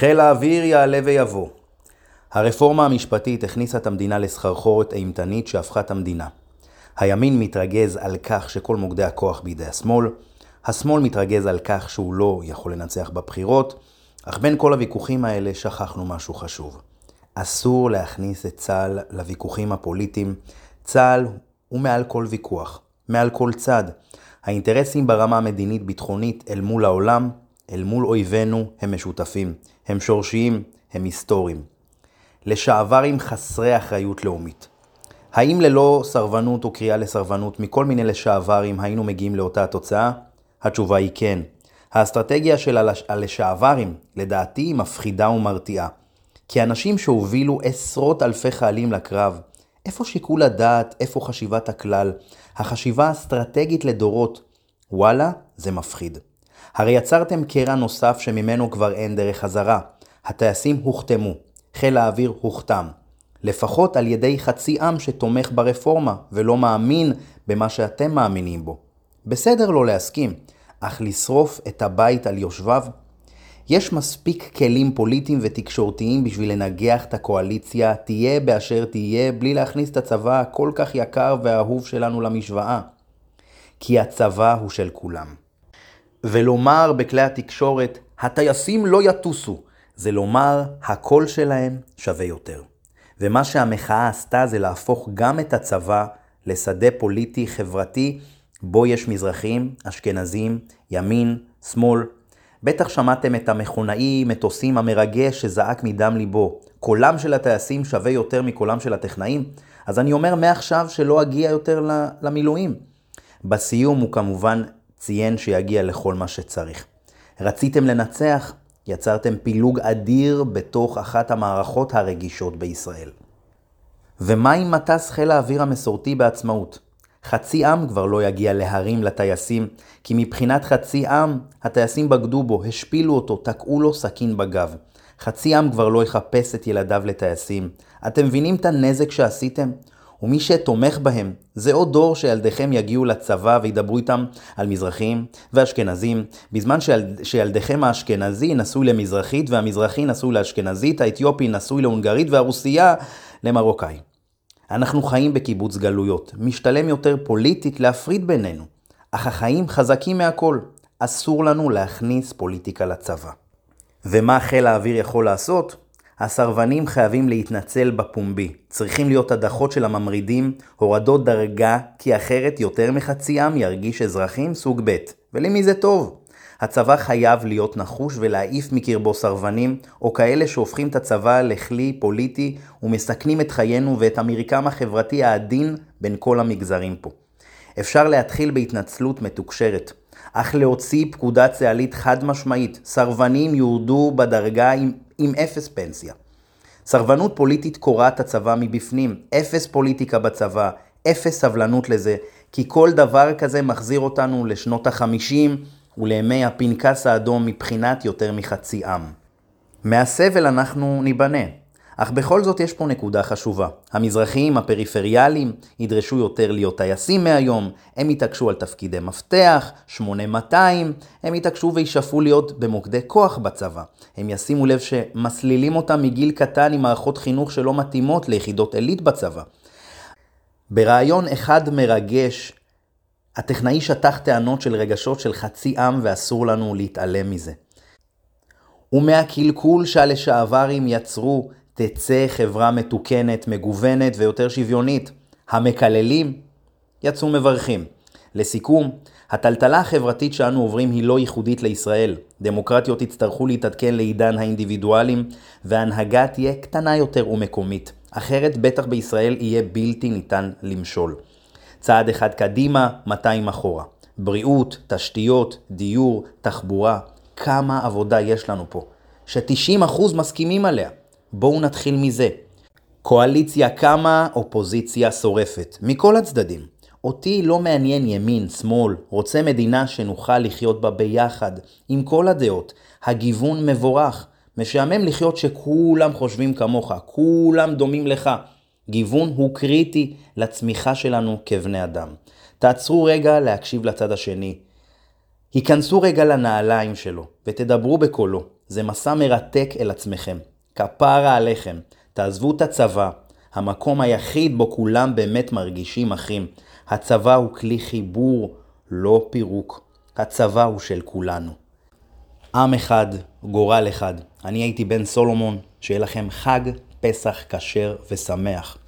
חיל האוויר יעלה ויבוא. הרפורמה המשפטית הכניסה את המדינה לסחרחורת אימתנית שהפכה את המדינה. הימין מתרגז על כך שכל מוקדי הכוח בידי השמאל, השמאל מתרגז על כך שהוא לא יכול לנצח בבחירות, אך בין כל הוויכוחים האלה שכחנו משהו חשוב. אסור להכניס את צה"ל לוויכוחים הפוליטיים. צה"ל הוא מעל כל ויכוח, מעל כל צד. האינטרסים ברמה המדינית-ביטחונית אל מול העולם, אל מול אויבינו, הם משותפים. הם שורשיים, הם היסטוריים. לשעברים חסרי אחריות לאומית. האם ללא סרבנות או קריאה לסרבנות מכל מיני לשעברים היינו מגיעים לאותה התוצאה? התשובה היא כן. האסטרטגיה של הלשעברים, לדעתי, היא מפחידה ומרתיעה. כי אנשים שהובילו עשרות אלפי חיילים לקרב, איפה שיקול הדעת, איפה חשיבת הכלל, החשיבה האסטרטגית לדורות, וואלה, זה מפחיד. הרי יצרתם קרע נוסף שממנו כבר אין דרך חזרה. הטייסים הוחתמו, חיל האוויר הוכתם. לפחות על ידי חצי עם שתומך ברפורמה ולא מאמין במה שאתם מאמינים בו. בסדר לא להסכים, אך לשרוף את הבית על יושביו? יש מספיק כלים פוליטיים ותקשורתיים בשביל לנגח את הקואליציה, תהיה באשר תהיה, בלי להכניס את הצבא הכל כך יקר והאהוב שלנו למשוואה. כי הצבא הוא של כולם. ולומר בכלי התקשורת, הטייסים לא יטוסו, זה לומר, הקול שלהם שווה יותר. ומה שהמחאה עשתה זה להפוך גם את הצבא לשדה פוליטי חברתי, בו יש מזרחים, אשכנזים, ימין, שמאל. בטח שמעתם את המכונאי מטוסים המרגש שזעק מדם ליבו. קולם של הטייסים שווה יותר מקולם של הטכנאים? אז אני אומר מעכשיו שלא אגיע יותר למילואים. בסיום הוא כמובן ציין שיגיע לכל מה שצריך. רציתם לנצח? יצרתם פילוג אדיר בתוך אחת המערכות הרגישות בישראל. ומה עם מטס חיל האוויר המסורתי בעצמאות? חצי עם כבר לא יגיע להרים לטייסים, כי מבחינת חצי עם, הטייסים בגדו בו, השפילו אותו, תקעו לו סכין בגב. חצי עם כבר לא יחפש את ילדיו לטייסים. אתם מבינים את הנזק שעשיתם? ומי שתומך בהם זה עוד דור שילדיכם יגיעו לצבא וידברו איתם על מזרחים ואשכנזים, בזמן שיל... שילדיכם האשכנזי נשוי למזרחית והמזרחי נשוי לאשכנזית, האתיופי נשוי להונגרית והרוסייה למרוקאי. אנחנו חיים בקיבוץ גלויות, משתלם יותר פוליטית להפריד בינינו, אך החיים חזקים מהכל, אסור לנו להכניס פוליטיקה לצבא. ומה חיל האוויר יכול לעשות? הסרבנים חייבים להתנצל בפומבי. צריכים להיות הדחות של הממרידים, הורדות דרגה, כי אחרת יותר מחצי עם ירגיש אזרחים סוג ב'. ולמי זה טוב? הצבא חייב להיות נחוש ולהעיף מקרבו סרבנים, או כאלה שהופכים את הצבא לכלי פוליטי ומסכנים את חיינו ואת המרקם החברתי העדין בין כל המגזרים פה. אפשר להתחיל בהתנצלות מתוקשרת, אך להוציא פקודה צה"לית חד משמעית, סרבנים יורדו בדרגה עם, עם אפס פנסיה. סרבנות פוליטית קורעת הצבא מבפנים, אפס פוליטיקה בצבא, אפס סבלנות לזה, כי כל דבר כזה מחזיר אותנו לשנות החמישים ולימי הפנקס האדום מבחינת יותר מחצי עם. מהסבל אנחנו ניבנה. אך בכל זאת יש פה נקודה חשובה. המזרחיים הפריפריאליים ידרשו יותר להיות טייסים מהיום, הם יתעקשו על תפקידי מפתח, 8200, הם יתעקשו וישאפו להיות במוקדי כוח בצבא. הם ישימו לב שמסלילים אותם מגיל קטן עם מערכות חינוך שלא מתאימות ליחידות עילית בצבא. ברעיון אחד מרגש, הטכנאי שטח טענות של רגשות של חצי עם ואסור לנו להתעלם מזה. ומהקלקול שהלשעברים יצרו תצא חברה מתוקנת, מגוונת ויותר שוויונית. המקללים יצאו מברכים. לסיכום, הטלטלה החברתית שאנו עוברים היא לא ייחודית לישראל. דמוקרטיות יצטרכו להתעדכן לעידן האינדיבידואלים, וההנהגה תהיה קטנה יותר ומקומית. אחרת בטח בישראל יהיה בלתי ניתן למשול. צעד אחד קדימה, 200 אחורה. בריאות, תשתיות, דיור, תחבורה, כמה עבודה יש לנו פה, ש-90% מסכימים עליה. בואו נתחיל מזה. קואליציה קמה, אופוזיציה שורפת. מכל הצדדים. אותי לא מעניין ימין, שמאל, רוצה מדינה שנוכל לחיות בה ביחד, עם כל הדעות. הגיוון מבורך. משעמם לחיות שכולם חושבים כמוך, כולם דומים לך. גיוון הוא קריטי לצמיחה שלנו כבני אדם. תעצרו רגע להקשיב לצד השני. היכנסו רגע לנעליים שלו ותדברו בקולו. זה מסע מרתק אל עצמכם. כפרה עליכם. תעזבו את הצבא. המקום היחיד בו כולם באמת מרגישים אחים. הצבא הוא כלי חיבור, לא פירוק. הצבא הוא של כולנו. עם אחד, גורל אחד. אני הייתי בן סולומון, שיהיה לכם חג פסח כשר ושמח.